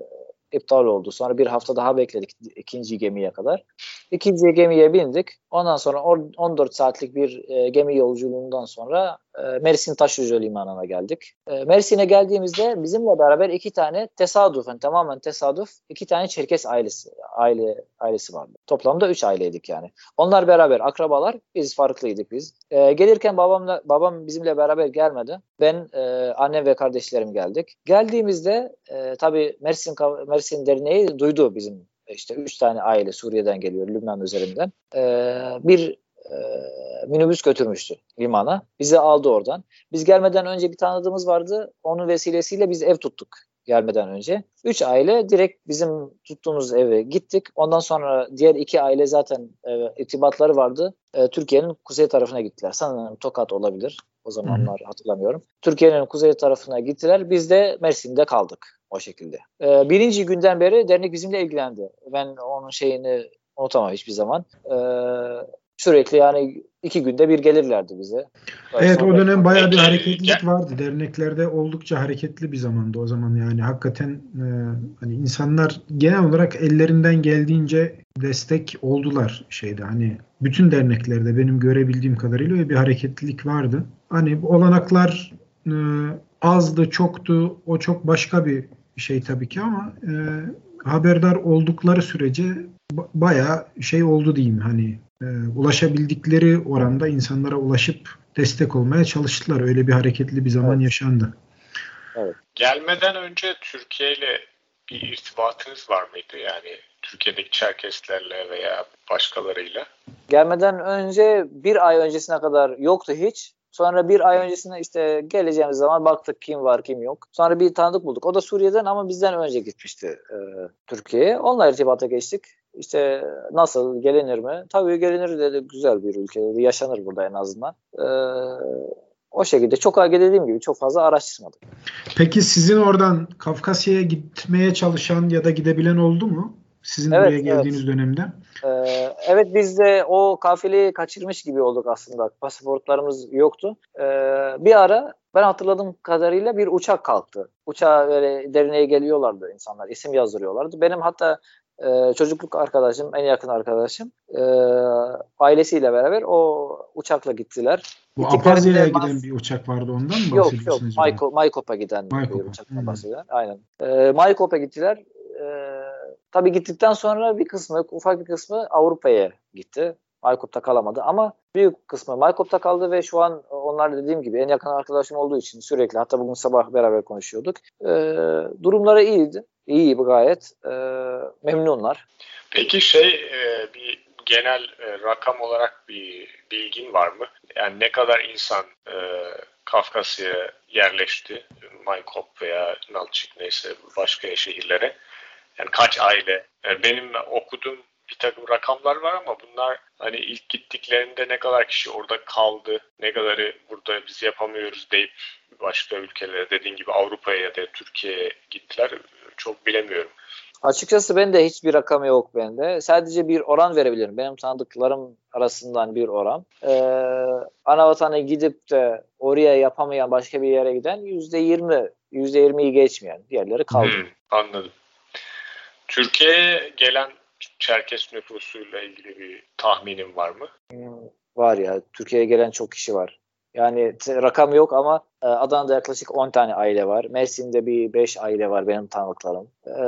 iptal oldu. Sonra bir hafta daha bekledik ikinci gemiye kadar. İkinci gemiye bindik. Ondan sonra 14 saatlik bir e, gemi yolculuğundan sonra Mersin Taşlıca Limanı'na geldik. E, Mersin'e geldiğimizde bizimle beraber iki tane tesadüfen tamamen tesadüf iki tane Çerkes ailesi aile ailesi vardı. Toplamda üç aileydik yani. Onlar beraber akrabalar. Biz farklıydık biz. E, gelirken babamla babam bizimle beraber gelmedi. Ben e, annem ve kardeşlerim geldik. Geldiğimizde e, tabii Mersin Mersin derneği duydu bizim işte üç tane aile Suriye'den geliyor Lübnan üzerinden. Bir e, minibüs götürmüştü limana. Bizi aldı oradan. Biz gelmeden önce bir tanıdığımız vardı. Onun vesilesiyle biz ev tuttuk gelmeden önce. Üç aile direkt bizim tuttuğumuz eve gittik. Ondan sonra diğer iki aile zaten e, itibatları vardı. E, Türkiye'nin kuzey tarafına gittiler. Sanırım Tokat olabilir. O zamanlar Hı. hatırlamıyorum. Türkiye'nin kuzey tarafına gittiler. Biz de Mersin'de kaldık o şekilde. E, birinci günden beri dernek bizimle ilgilendi. Ben onun şeyini unutamam hiçbir zaman. E, sürekli yani iki günde bir gelirlerdi bize. Evet o dönem bayağı bir hareketlilik vardı. Derneklerde oldukça hareketli bir zamandı o zaman yani hakikaten e, hani insanlar genel olarak ellerinden geldiğince destek oldular şeyde hani bütün derneklerde benim görebildiğim kadarıyla bir hareketlilik vardı. Hani olanaklar e, azdı, çoktu. O çok başka bir şey tabii ki ama e, haberdar oldukları sürece bayağı şey oldu diyeyim hani e, ulaşabildikleri oranda insanlara ulaşıp destek olmaya çalıştılar. Öyle bir hareketli bir zaman evet. yaşandı. Evet. Gelmeden önce Türkiye ile bir irtibatınız var mıydı? Yani Türkiye'deki Çerkeslerle veya başkalarıyla? Gelmeden önce bir ay öncesine kadar yoktu hiç. Sonra bir ay öncesinde işte geleceğimiz zaman baktık kim var kim yok. Sonra bir tanıdık bulduk. O da Suriye'den ama bizden önce gitmişti e, Türkiye'ye. Onunla irtibata geçtik. İşte nasıl gelinir mi? Tabii gelinir dedi. Güzel bir ülke dedi. Yaşanır burada en azından. E, o şekilde çok dediğim gibi çok fazla araştırmadık. Peki sizin oradan Kafkasya'ya gitmeye çalışan ya da gidebilebilen oldu mu? Sizin evet, buraya geldiğiniz evet. dönemde. Ee, evet biz de o kafileyi kaçırmış gibi olduk aslında. Pasaportlarımız yoktu. Ee, bir ara ben hatırladığım kadarıyla bir uçak kalktı. Uçağa böyle derneğe geliyorlardı insanlar. isim yazdırıyorlardı. Benim hatta e, çocukluk arkadaşım, en yakın arkadaşım e, ailesiyle beraber o uçakla gittiler. Bu Apazya'ya giden bir uçak vardı ondan mı Yok yok Maykop'a giden Maykop'a. bir uçaktan hmm. bahsediyorum. Aynen. E, Maykop'a gittiler. E, tabii gittikten sonra bir kısmı, ufak bir kısmı Avrupa'ya gitti. Maykop'ta kalamadı ama büyük kısmı Maykop'ta kaldı ve şu an onlar dediğim gibi en yakın arkadaşım olduğu için sürekli hatta bugün sabah beraber konuşuyorduk. E, durumları iyiydi. İyi gayet. E, memnunlar. Peki şey e, bir genel e, rakam olarak bir bilgin var mı? Yani ne kadar insan e, Kafkasya'ya yerleşti? Maykop veya Nalçık neyse başka şehirlere. Yani kaç aile? Yani benim okuduğum bir takım rakamlar var ama bunlar hani ilk gittiklerinde ne kadar kişi orada kaldı, ne kadarı burada biz yapamıyoruz deyip başka ülkelere dediğin gibi Avrupa'ya ya da Türkiye'ye gittiler çok bilemiyorum. Açıkçası ben de hiçbir rakam yok bende. Sadece bir oran verebilirim. Benim tanıdıklarım arasından bir oran. Ee, ana vatana gidip de oraya yapamayan başka bir yere giden yüzde yirmi, yüzde yirmiyi geçmeyen diğerleri kaldı. Hmm, anladım. Türkiye'ye gelen Çerkes nüfusuyla ilgili bir tahminin var mı? Hmm, var ya. Türkiye'ye gelen çok kişi var. Yani rakam yok ama e, Adana'da yaklaşık 10 tane aile var. Mersin'de bir 5 aile var benim tanıdıklarım. E,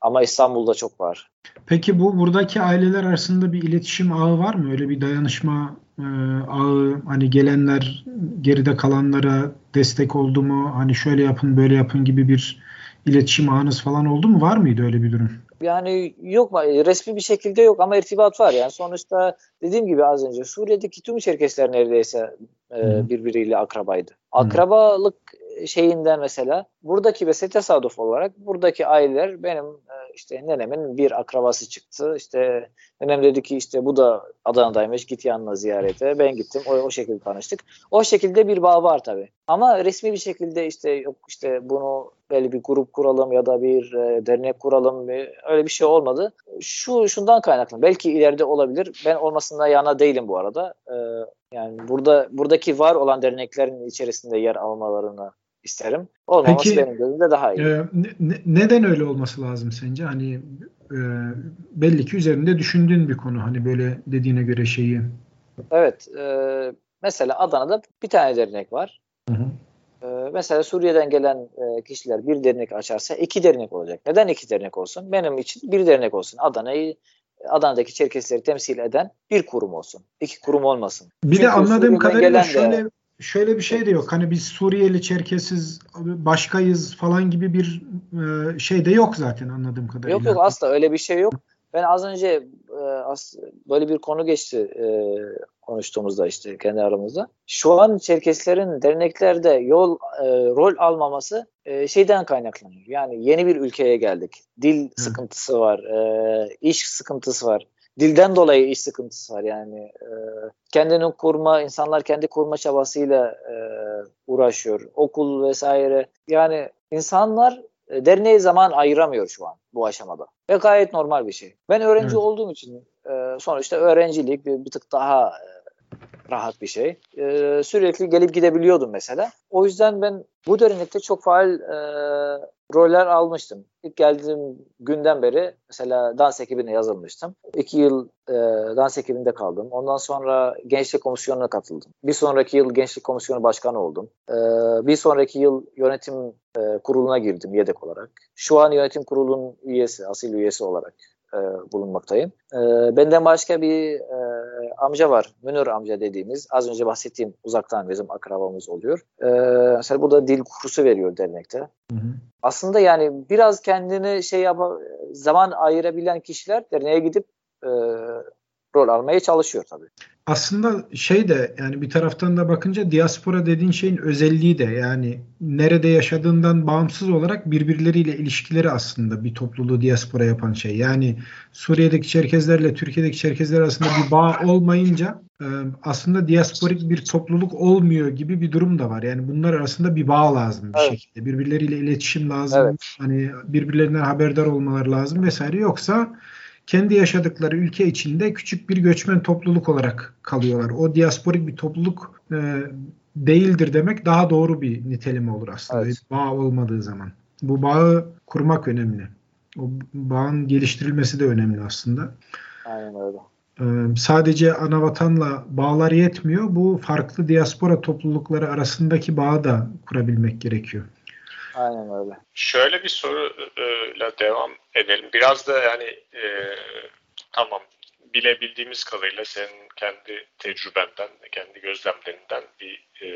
ama İstanbul'da çok var. Peki bu buradaki aileler arasında bir iletişim ağı var mı? Öyle bir dayanışma e, ağı hani gelenler geride kalanlara destek oldu mu? Hani şöyle yapın böyle yapın gibi bir iletişim ağınız falan oldu mu? Var mıydı öyle bir durum? yani yok resmi bir şekilde yok ama irtibat var yani sonuçta dediğim gibi az önce Suriye'deki tüm Çerkesler neredeyse e, birbiriyle akrabaydı. Akrabalık şeyinden mesela buradaki mesela tesadüf olarak buradaki aileler benim e, işte nenemin bir akrabası çıktı. İşte nenem dedi ki işte bu da Adana'daymış git yanına ziyarete. Ben gittim o, o şekilde tanıştık. O şekilde bir bağ var tabii. Ama resmi bir şekilde işte yok işte bunu böyle bir grup kuralım ya da bir e, dernek kuralım öyle bir şey olmadı. Şu şundan kaynaklı. Belki ileride olabilir. Ben olmasında yana değilim bu arada. E, yani burada buradaki var olan derneklerin içerisinde yer almalarını isterim. Olmaması Peki, benim gözümde daha iyi. E, ne, neden öyle olması lazım sence? Hani e, belli ki üzerinde düşündüğün bir konu. Hani böyle dediğine göre şeyi. Evet. E, mesela Adana'da bir tane dernek var. Hı hı. E, mesela Suriye'den gelen e, kişiler bir dernek açarsa iki dernek olacak. Neden iki dernek olsun? Benim için bir dernek olsun. Adana'yı Adana'daki Çerkesleri temsil eden bir kurum olsun. İki kurum olmasın. Bir Çünkü de anladığım kadarıyla şöyle de, şöyle bir şey de yok. Hani biz Suriyeli, Çerkesiz, başkayız falan gibi bir e, şey de yok zaten anladığım kadarıyla. Yok yok asla öyle bir şey yok. Ben az önce e, as, böyle bir konu geçti e, konuştuğumuzda işte kendi aramızda. Şu an Çerkeslerin derneklerde yol e, rol almaması e, şeyden kaynaklanıyor. Yani yeni bir ülkeye geldik. Dil Hı. sıkıntısı var, e, iş sıkıntısı var dilden dolayı iş sıkıntısı var yani e, kendini kurma insanlar kendi kurma çabasıyla e, uğraşıyor okul vesaire yani insanlar e, derneğe zaman ayıramıyor şu an bu aşamada ve gayet normal bir şey ben öğrenci evet. olduğum için e, sonuçta öğrencilik bir, bir tık daha e, rahat bir şey. E, sürekli gelip gidebiliyordum mesela. O yüzden ben bu dernekte çok faal e, roller almıştım. İlk geldiğim günden beri mesela dans ekibine yazılmıştım. İki yıl e, dans ekibinde kaldım. Ondan sonra gençlik komisyonuna katıldım. Bir sonraki yıl gençlik komisyonu başkanı oldum. E, bir sonraki yıl yönetim e, kuruluna girdim yedek olarak. Şu an yönetim kurulunun üyesi, asil üyesi olarak e, bulunmaktayım. E, benden başka bir e, amca var. Münir amca dediğimiz. Az önce bahsettiğim uzaktan bizim akrabamız oluyor. E, mesela bu da dil kursu veriyor dernekte. Hı hı. aslında yani biraz kendini şey yap zaman ayırabilen kişiler derneğe gidip e, rol almaya çalışıyor tabii. Aslında şey de yani bir taraftan da bakınca diaspora dediğin şeyin özelliği de yani nerede yaşadığından bağımsız olarak birbirleriyle ilişkileri aslında bir topluluğu diaspora yapan şey. Yani Suriye'deki Çerkezlerle Türkiye'deki Çerkezler arasında bir bağ olmayınca e, aslında diasporik bir topluluk olmuyor gibi bir durum da var. Yani bunlar arasında bir bağ lazım bir evet. şekilde. Birbirleriyle iletişim lazım. Evet. Hani birbirlerinden haberdar olmaları lazım vesaire. Yoksa kendi yaşadıkları ülke içinde küçük bir göçmen topluluk olarak kalıyorlar. O diasporik bir topluluk e, değildir demek daha doğru bir nitelim olur aslında. Evet. Bağ olmadığı zaman. Bu bağı kurmak önemli. O bağın geliştirilmesi de önemli aslında. Aynen öyle. Ee, sadece ana vatanla bağlar yetmiyor. Bu farklı diaspora toplulukları arasındaki bağı da kurabilmek gerekiyor. Aynen öyle. Şöyle bir soruyla devam edelim. Biraz da yani e, tamam bilebildiğimiz kadarıyla senin kendi tecrübenden, kendi gözlemlerinden bir e,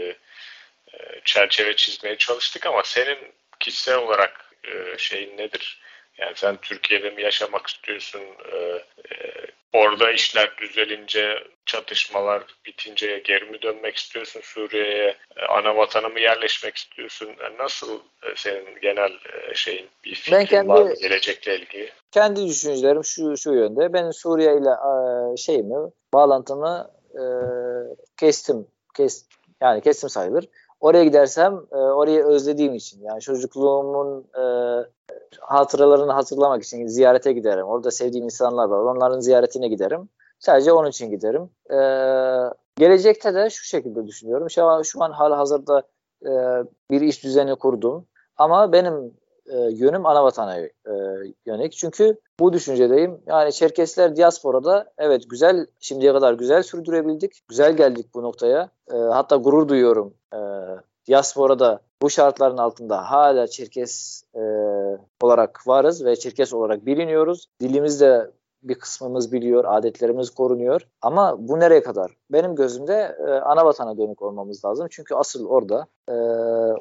e, çerçeve çizmeye çalıştık ama senin kişisel olarak e, şeyin nedir? Yani sen Türkiye'de mi yaşamak istiyorsun? E, e, orada işler düzelince, çatışmalar bitince geri mi dönmek istiyorsun Suriye'ye? E, ana vatana mı yerleşmek istiyorsun? E, nasıl e, senin genel şeyin bir fikrin ben kendi, var mı gelecekle ilgili? Kendi düşüncelerim şu şu yönde. Ben Suriye ile şeyimi, bağlantımı e, kestim. Kes, yani kestim sayılır. Oraya gidersem e, orayı özlediğim için yani çocukluğumun e, hatıralarını hatırlamak için ziyarete giderim. Orada sevdiğim insanlar var. Onların ziyaretine giderim. Sadece onun için giderim. E, gelecekte de şu şekilde düşünüyorum. Şu an, şu an hala hazırda e, bir iş düzeni kurdum. Ama benim e, yönüm ana vatana e, yönelik. Çünkü bu düşüncedeyim. Yani Çerkesler diasporada evet güzel şimdiye kadar güzel sürdürebildik. Güzel geldik bu noktaya. E, hatta gurur duyuyorum. E, diasporada bu şartların altında hala Çerkes e, olarak varız ve Çerkes olarak biliniyoruz. Dilimizde bir kısmımız biliyor, adetlerimiz korunuyor. Ama bu nereye kadar? Benim gözümde e, ana vatana dönük olmamız lazım. Çünkü asıl orada. E,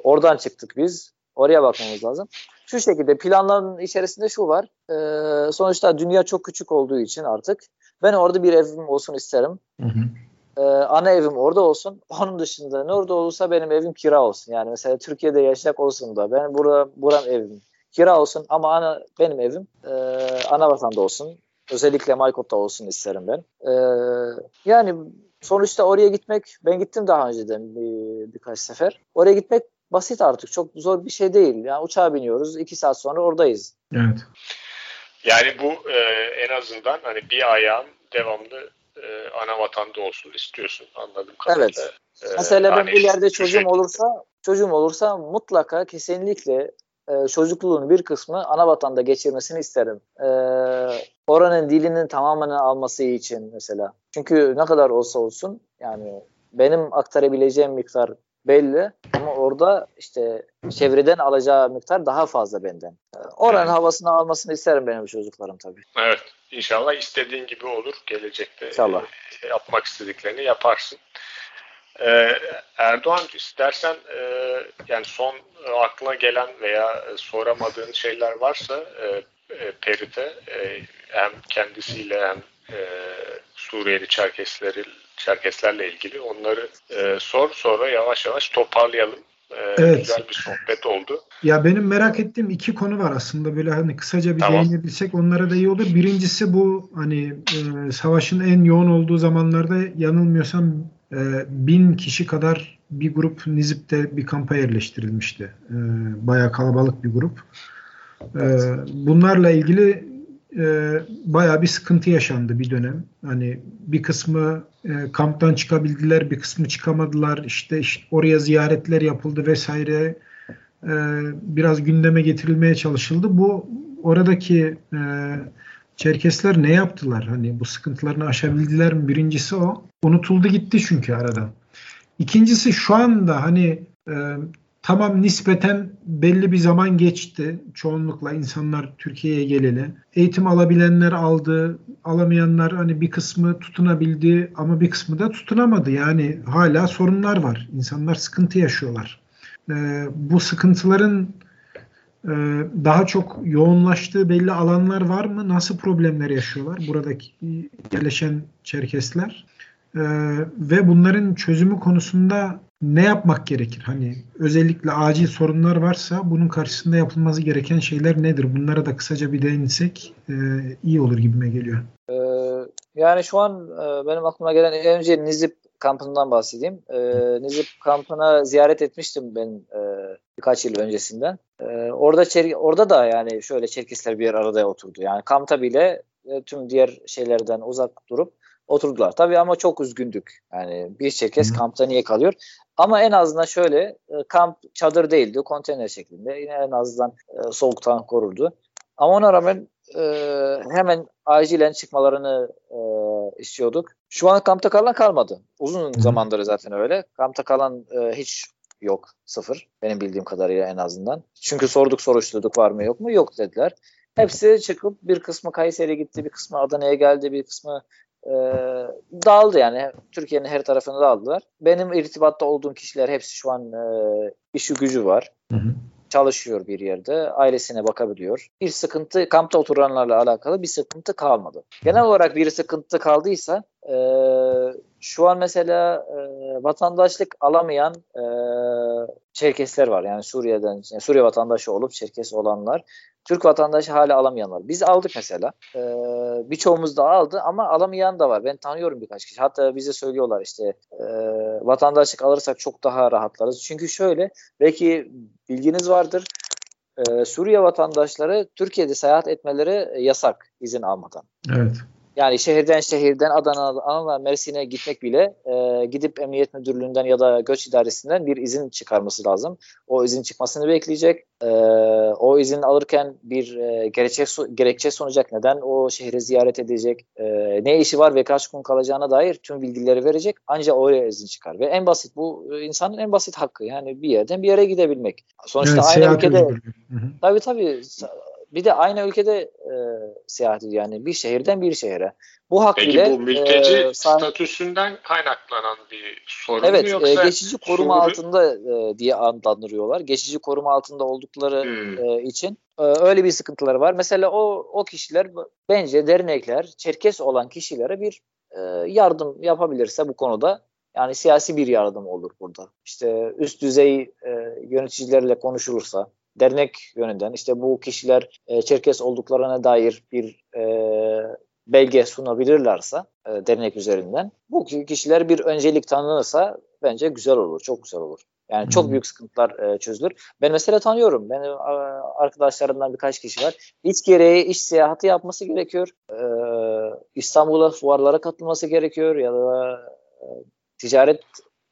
oradan çıktık biz. Oraya bakmamız lazım. Şu şekilde planların içerisinde şu var. E, sonuçta dünya çok küçük olduğu için artık ben orada bir evim olsun isterim. Hı hı. E, ana evim orada olsun. Onun dışında ne orada olursa benim evim kira olsun. Yani mesela Türkiye'de yaşayacak olsun da ben bura, buram evim kira olsun ama ana benim evim e, ana vatanda olsun. Özellikle Maykop'ta olsun isterim ben. E, yani sonuçta oraya gitmek ben gittim daha önceden bir, birkaç sefer. Oraya gitmek basit artık. Çok zor bir şey değil. Yani uçağa biniyoruz. iki saat sonra oradayız. Evet. Yani bu e, en azından hani bir ayağın devamlı e, ana vatanda olsun istiyorsun anladım kadarıyla. Evet. E, Mesela ben hani ileride çocuğum şekilde. olursa çocuğum olursa mutlaka kesinlikle e, çocukluğun bir kısmı ana vatanda geçirmesini isterim. E, oranın dilinin tamamını alması için mesela. Çünkü ne kadar olsa olsun yani benim aktarabileceğim miktar belli ama orada işte çevreden alacağı miktar daha fazla benden. Oranın evet. havasını almasını isterim benim çocuklarım tabii. Evet. İnşallah istediğin gibi olur gelecekte. İnşallah. E, yapmak istediklerini yaparsın. Ee, Erdoğan istersen e, yani son aklına gelen veya e, soramadığın şeyler varsa e, e, Perit'e e, hem kendisiyle hem e, Suriyeli Çerkesleri Çerkeslerle ilgili onları e, sor sonra yavaş yavaş toparlayalım. E, evet. Güzel bir sohbet oldu. Ya benim merak ettiğim iki konu var aslında böyle hani kısaca bir tamam. değinebilsek onlara da iyi olur. Birincisi bu hani e, savaşın en yoğun olduğu zamanlarda yanılmıyorsam e, bin kişi kadar bir grup Nizip'te bir kampa yerleştirilmişti. E, bayağı kalabalık bir grup. E, bunlarla ilgili e, bayağı bir sıkıntı yaşandı bir dönem. Hani bir kısmı e, kamptan çıkabildiler, bir kısmı çıkamadılar. İşte, işte oraya ziyaretler yapıldı vesaire. E, biraz gündeme getirilmeye çalışıldı. Bu oradaki e, Çerkesler ne yaptılar? Hani bu sıkıntılarını aşabildiler mi? Birincisi o. Unutuldu gitti çünkü arada. İkincisi şu anda hani e, Tamam nispeten belli bir zaman geçti. Çoğunlukla insanlar Türkiye'ye geleli. Eğitim alabilenler aldı, alamayanlar hani bir kısmı tutunabildi ama bir kısmı da tutunamadı. Yani hala sorunlar var. İnsanlar sıkıntı yaşıyorlar. Ee, bu sıkıntıların e, daha çok yoğunlaştığı belli alanlar var mı? Nasıl problemler yaşıyorlar buradaki yerleşen Çerkesler? E, ve bunların çözümü konusunda ne yapmak gerekir? Hani özellikle acil sorunlar varsa bunun karşısında yapılması gereken şeyler nedir? Bunlara da kısaca bir değinsek e, iyi olur gibime geliyor. Ee, yani şu an e, benim aklıma gelen en önce Nizip kampından bahsedeyim. E, Nizip kampına ziyaret etmiştim ben e, birkaç yıl öncesinden. E, orada Çer orada da yani şöyle Çerkesler bir arada oturdu. Yani kampta bile e, tüm diğer şeylerden uzak durup oturdular. Tabii ama çok üzgündük. Yani bir Çerkes kampta niye kalıyor? Ama en azından şöyle e, kamp çadır değildi, konteyner şeklinde. Yine en azından e, soğuktan korurdu. Ama ona rağmen e, hemen acilen çıkmalarını e, istiyorduk. Şu an kampta kalan kalmadı. Uzun Hı. zamandır zaten öyle. Kampta kalan e, hiç yok. Sıfır. Benim bildiğim kadarıyla en azından. Çünkü sorduk soruşturduk var mı yok mu? Yok dediler. Hepsi çıkıp bir kısmı Kayseri gitti, bir kısmı Adana'ya geldi, bir kısmı e, dağıldı yani. Türkiye'nin her tarafını dağıldılar. Benim irtibatta olduğum kişiler hepsi şu an e, işi gücü var. Hı hı çalışıyor bir yerde, ailesine bakabiliyor. Bir sıkıntı kampta oturanlarla alakalı bir sıkıntı kalmadı. Genel olarak bir sıkıntı kaldıysa e, şu an mesela e, vatandaşlık alamayan e, Çerkesler var. Yani Suriye'den yani Suriye vatandaşı olup Çerkes olanlar Türk vatandaşı hala alamayanlar. Biz aldık mesela. Ee, birçoğumuz da aldı ama alamayan da var. Ben tanıyorum birkaç kişi. Hatta bize söylüyorlar işte e, vatandaşlık alırsak çok daha rahatlarız. Çünkü şöyle belki bilginiz vardır. Ee, Suriye vatandaşları Türkiye'de seyahat etmeleri yasak izin almadan. Evet. Yani şehirden şehirden Adana, Adana Mersin'e gitmek bile e, gidip Emniyet Müdürlüğü'nden ya da Göç İdaresi'nden bir izin çıkarması lazım. O izin çıkmasını bekleyecek. E, o izin alırken bir e, gerekçe, gerekçe sunacak. Neden o şehri ziyaret edecek? E, ne işi var ve kaç gün kalacağına dair tüm bilgileri verecek. Ancak oraya izin çıkar. Ve en basit bu insanın en basit hakkı. Yani bir yerden bir yere gidebilmek. Sonuçta evet, aynı ülkede. Tabii tabii bir de aynı ülkede e, seyahat ediyor. Yani bir şehirden bir şehre. Bu hak Peki bile bu mülteci e, statüsünden kaynaklanan bir sorun evet, mu yoksa? Evet, geçici koruma Suri... altında e, diye adlandırıyorlar. Geçici koruma altında oldukları hmm. e, için e, öyle bir sıkıntıları var. Mesela o o kişiler bence dernekler, Çerkes olan kişilere bir e, yardım yapabilirse bu konuda yani siyasi bir yardım olur burada. İşte üst düzey e, yöneticilerle konuşulursa dernek yönünden işte bu kişiler e, Çerkes olduklarına dair bir e, belge sunabilirlerse e, dernek üzerinden bu kişiler bir öncelik tanınırsa bence güzel olur, çok güzel olur. Yani hmm. çok büyük sıkıntılar e, çözülür. Ben mesela tanıyorum. Benim e, arkadaşlarımdan birkaç kişi var. İç gereği iş seyahati yapması gerekiyor. E, İstanbul'a fuarlara katılması gerekiyor ya da e, ticaret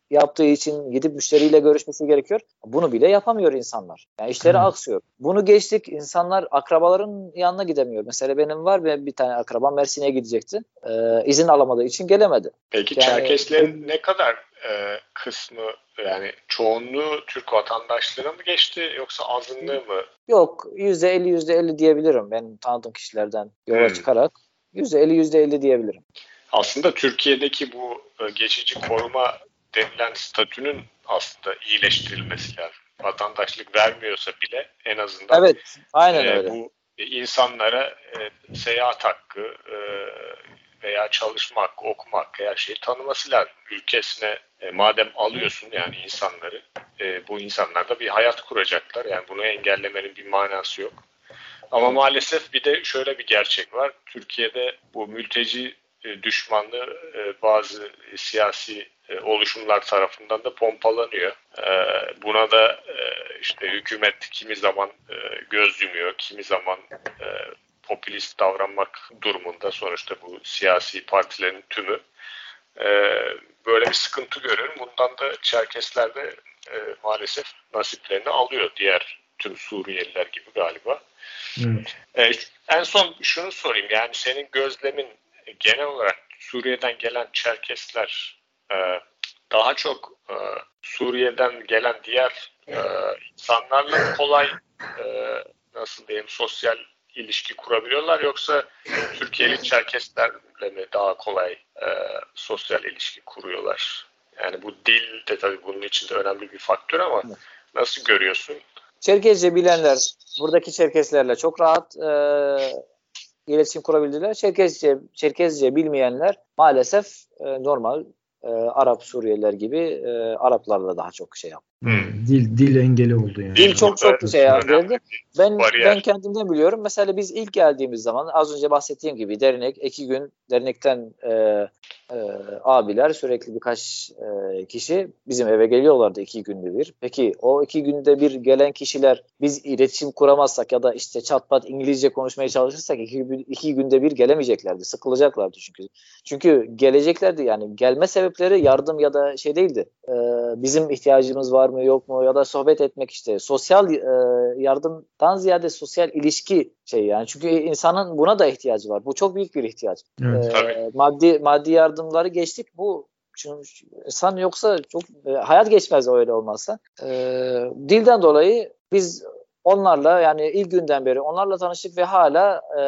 yaptığı için gidip müşteriyle görüşmesi gerekiyor. Bunu bile yapamıyor insanlar. Yani işleri hmm. aksıyor. Bunu geçtik. İnsanlar akrabaların yanına gidemiyor. Mesela benim var ve bir tane akrabam Mersin'e gidecekti. Ee, izin alamadığı için gelemedi. Peki yani, Çerkeslerin ne kadar e, kısmı yani çoğunluğu Türk vatandaşlığına mı geçti yoksa azınlığı mı? Yok %50 %50 diyebilirim ben tanıdığım kişilerden yola hmm. çıkarak. %50 %50 diyebilirim. Aslında Türkiye'deki bu e, geçici koruma denilen statünün aslında iyileştirilmesi lazım. Vatandaşlık vermiyorsa bile en azından evet, aynen e, öyle. bu insanlara e, seyahat hakkı e, veya çalışmak, okumak her şeyi tanıması lazım. Ülkesine e, madem alıyorsun yani insanları, e, bu insanlar da bir hayat kuracaklar. Yani bunu engellemenin bir manası yok. Ama maalesef bir de şöyle bir gerçek var. Türkiye'de bu mülteci e, düşmanlığı e, bazı siyasi oluşumlar tarafından da pompalanıyor. Buna da işte hükümet kimi zaman göz yumuyor, kimi zaman popülist davranmak durumunda sonuçta bu siyasi partilerin tümü böyle bir sıkıntı görüyorum. Bundan da Çerkesler de maalesef nasiplerini alıyor diğer tüm Suriyeliler gibi galiba. Evet. en son şunu sorayım yani senin gözlemin genel olarak Suriye'den gelen Çerkesler e, daha çok e, Suriye'den gelen diğer e, insanlarla kolay e, nasıl diyeyim sosyal ilişki kurabiliyorlar yoksa Türkiye'li Çerkeslerle mi daha kolay e, sosyal ilişki kuruyorlar? Yani bu dil de tabii bunun için de önemli bir faktör ama nasıl görüyorsun? Çerkezce bilenler buradaki Çerkeslerle çok rahat e, iletişim kurabildiler. Çerkezce, Çerkezce bilmeyenler maalesef e, normal e, Arap Suriyeliler gibi Araplarla daha çok şey yaptı. Hmm. Dil dil engeli oldu yani. Dil çok çok bir şey geldi. Ben ben kendimden biliyorum. Mesela biz ilk geldiğimiz zaman az önce bahsettiğim gibi dernek iki gün dernekten e, e, abiler sürekli birkaç e, kişi bizim eve geliyorlardı iki günde bir. Peki o iki günde bir gelen kişiler biz iletişim kuramazsak ya da işte çatpat İngilizce konuşmaya çalışırsak iki, iki günde bir gelemeyeceklerdi. Sıkılacaklardı çünkü. Çünkü geleceklerdi yani gelme sebepleri yardım ya da şey değildi. E, bizim ihtiyacımız var mı yok mu ya da sohbet etmek işte sosyal e, yardımdan ziyade sosyal ilişki şey yani çünkü insanın buna da ihtiyacı var. Bu çok büyük bir ihtiyaç. Evet. E, maddi maddi yardımları geçtik. Bu çünkü insan yoksa çok e, hayat geçmez öyle olmazsa. E, dilden dolayı biz onlarla yani ilk günden beri onlarla tanıştık ve hala e,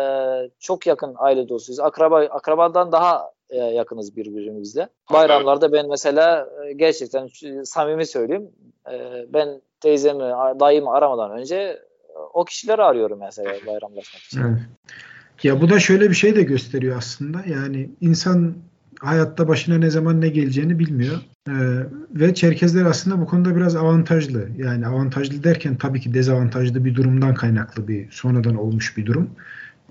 çok yakın aile dostuyuz. Akraba akrabadan daha yakınız birbirimizle. Bayramlarda ben mesela e, gerçekten samimi söyleyeyim. E, ben teyzemi, dayımı aramadan önce o kişileri arıyorum mesela bayramlaşmak için. Evet. Ya bu da şöyle bir şey de gösteriyor aslında. Yani insan hayatta başına ne zaman ne geleceğini bilmiyor. Ee, ve Çerkezler aslında bu konuda biraz avantajlı. Yani avantajlı derken tabii ki dezavantajlı bir durumdan kaynaklı bir sonradan olmuş bir durum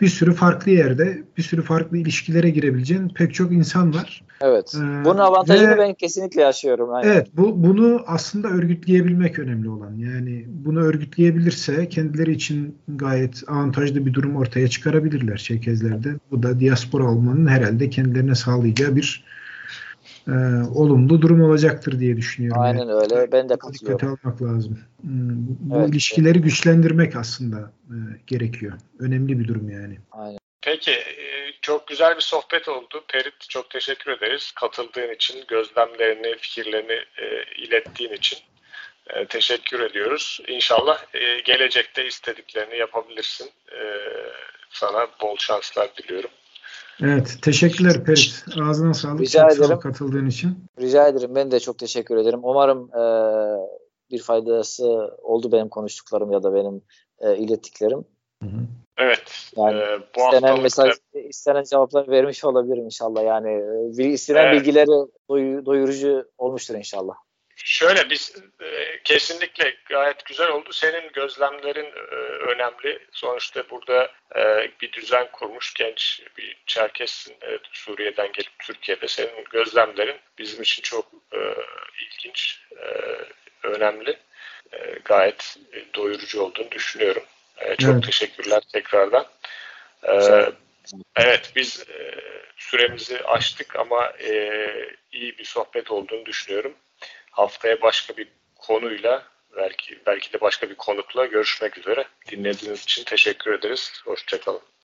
bir sürü farklı yerde bir sürü farklı ilişkilere girebileceğin pek çok insan var. Evet. Ee, Bunun avantajını ve, ben kesinlikle yaşıyorum. Aynen. Evet. Bu, bunu aslında örgütleyebilmek önemli olan. Yani bunu örgütleyebilirse kendileri için gayet avantajlı bir durum ortaya çıkarabilirler Çerkezlerde. Bu da diaspora olmanın herhalde kendilerine sağlayacağı bir e, olumlu durum olacaktır diye düşünüyorum. Aynen yani. öyle. Ben de katılıyorum. Dikkate almak lazım. Hmm, bu evet, ilişkileri evet. güçlendirmek aslında e, gerekiyor. Önemli bir durum yani. Aynen. Peki e, çok güzel bir sohbet oldu. Perit çok teşekkür ederiz. Katıldığın için, gözlemlerini, fikirlerini e, ilettiğin için e, teşekkür ediyoruz. İnşallah e, gelecekte istediklerini yapabilirsin. E, sana bol şanslar diliyorum. Evet, teşekkürler Perit. Ağzına sağlık. Rica çok ederim. katıldığın için. Rica ederim. Ben de çok teşekkür ederim. Umarım e, bir faydası oldu benim konuştuklarım ya da benim e, ilettiklerim. Hı hı. Evet. Yani e, bu istenen mesaj, istenen cevapları vermiş olabilirim inşallah. Yani e, istenen evet. bilgileri doyurucu olmuştur inşallah. Şöyle biz e, kesinlikle gayet güzel oldu. Senin gözlemlerin e, önemli. Sonuçta burada e, bir düzen kurmuş genç bir Çerkessin e, Suriye'den gelip Türkiye'de. Senin gözlemlerin bizim için çok e, ilginç, e, önemli. E, gayet doyurucu olduğunu düşünüyorum. E, çok evet. teşekkürler tekrardan. E, evet biz e, süremizi açtık ama e, iyi bir sohbet olduğunu düşünüyorum. Haftaya başka bir konuyla belki belki de başka bir konukla görüşmek üzere. Dinlediğiniz için teşekkür ederiz. Hoşçakalın.